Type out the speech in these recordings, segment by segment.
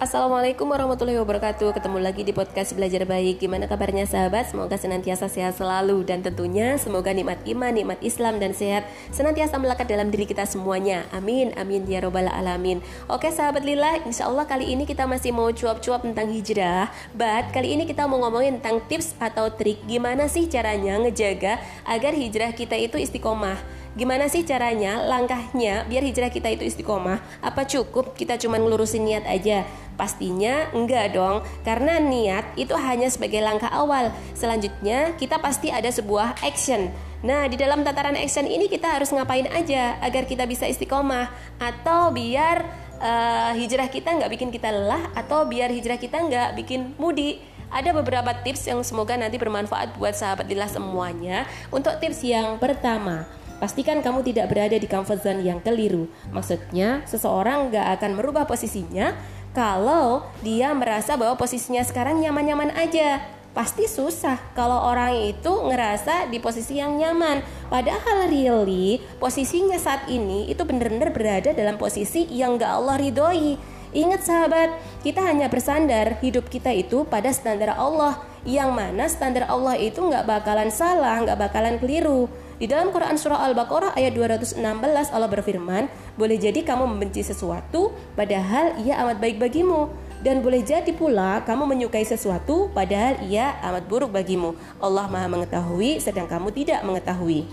Assalamualaikum warahmatullahi wabarakatuh. Ketemu lagi di podcast Belajar Baik. Gimana kabarnya sahabat? Semoga senantiasa sehat selalu Dan tentunya semoga nikmat iman, nikmat Islam dan sehat Senantiasa melekat dalam diri kita semuanya. Amin, amin ya robbal alamin. Oke sahabat lila, insya Allah kali ini kita masih mau cuap-cuap tentang hijrah. But kali ini kita mau ngomongin tentang tips atau trik Gimana sih caranya ngejaga agar hijrah kita itu istiqomah Gimana sih caranya, langkahnya biar hijrah kita itu istiqomah? Apa cukup kita cuma ngelurusin niat aja? Pastinya enggak dong, karena niat itu hanya sebagai langkah awal. Selanjutnya, kita pasti ada sebuah action. Nah, di dalam tataran action ini kita harus ngapain aja agar kita bisa istiqomah atau biar uh, hijrah kita nggak bikin kita lelah atau biar hijrah kita nggak bikin mudi. Ada beberapa tips yang semoga nanti bermanfaat buat sahabat Lillah semuanya. Untuk tips yang pertama, Pastikan kamu tidak berada di comfort zone yang keliru. Maksudnya, seseorang gak akan merubah posisinya kalau dia merasa bahwa posisinya sekarang nyaman-nyaman aja. Pasti susah kalau orang itu ngerasa di posisi yang nyaman. Padahal really, posisinya saat ini itu benar-benar berada dalam posisi yang gak Allah ridhoi. Ingat sahabat, kita hanya bersandar hidup kita itu pada standar Allah Yang mana standar Allah itu nggak bakalan salah, nggak bakalan keliru di dalam Quran Surah Al-Baqarah ayat 216 Allah berfirman, boleh jadi kamu membenci sesuatu padahal ia amat baik bagimu. Dan boleh jadi pula kamu menyukai sesuatu padahal ia amat buruk bagimu. Allah maha mengetahui sedang kamu tidak mengetahui.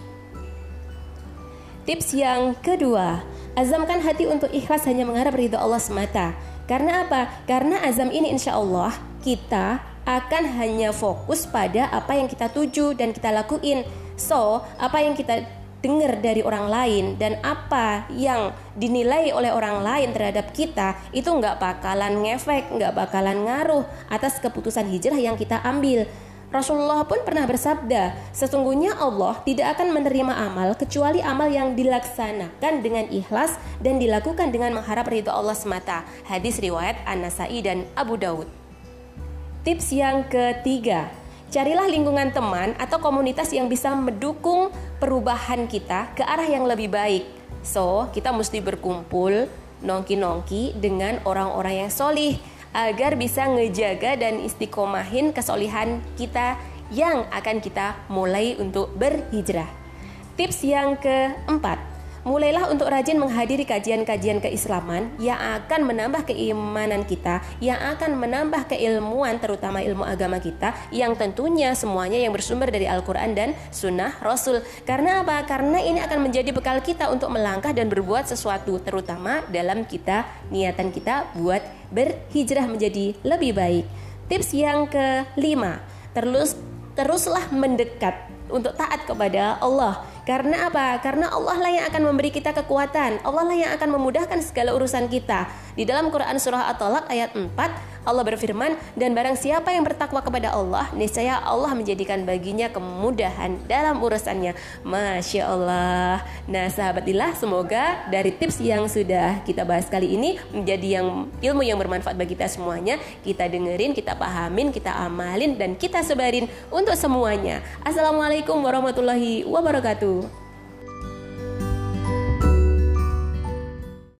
Tips yang kedua, azamkan hati untuk ikhlas hanya mengharap ridho Allah semata. Karena apa? Karena azam ini insya Allah kita akan hanya fokus pada apa yang kita tuju dan kita lakuin So, apa yang kita dengar dari orang lain dan apa yang dinilai oleh orang lain terhadap kita itu nggak bakalan ngefek, nggak bakalan ngaruh atas keputusan hijrah yang kita ambil. Rasulullah pun pernah bersabda, sesungguhnya Allah tidak akan menerima amal kecuali amal yang dilaksanakan dengan ikhlas dan dilakukan dengan mengharap ridho Allah semata. Hadis riwayat An-Nasai dan Abu Daud. Tips yang ketiga, Carilah lingkungan teman atau komunitas yang bisa mendukung perubahan kita ke arah yang lebih baik. So, kita mesti berkumpul nongki-nongki dengan orang-orang yang solih agar bisa ngejaga dan istiqomahin kesolihan kita yang akan kita mulai untuk berhijrah. Tips yang keempat, mulailah untuk rajin menghadiri kajian-kajian keislaman yang akan menambah keimanan kita, yang akan menambah keilmuan terutama ilmu agama kita yang tentunya semuanya yang bersumber dari Al-Qur'an dan sunnah Rasul. Karena apa? Karena ini akan menjadi bekal kita untuk melangkah dan berbuat sesuatu terutama dalam kita niatan kita buat berhijrah menjadi lebih baik. Tips yang kelima, terus teruslah mendekat untuk taat kepada Allah karena apa? Karena Allah lah yang akan memberi kita kekuatan. Allah lah yang akan memudahkan segala urusan kita. Di dalam Quran surah At-Talaq ayat 4, Allah berfirman, "Dan barang siapa yang bertakwa kepada Allah, niscaya Allah menjadikan baginya kemudahan dalam urusannya." Masya Allah. Nah, sahabatilah, semoga dari tips yang sudah kita bahas kali ini menjadi yang ilmu yang bermanfaat bagi kita semuanya. Kita dengerin, kita pahamin, kita amalin dan kita sebarin untuk semuanya. Assalamualaikum warahmatullahi wabarakatuh.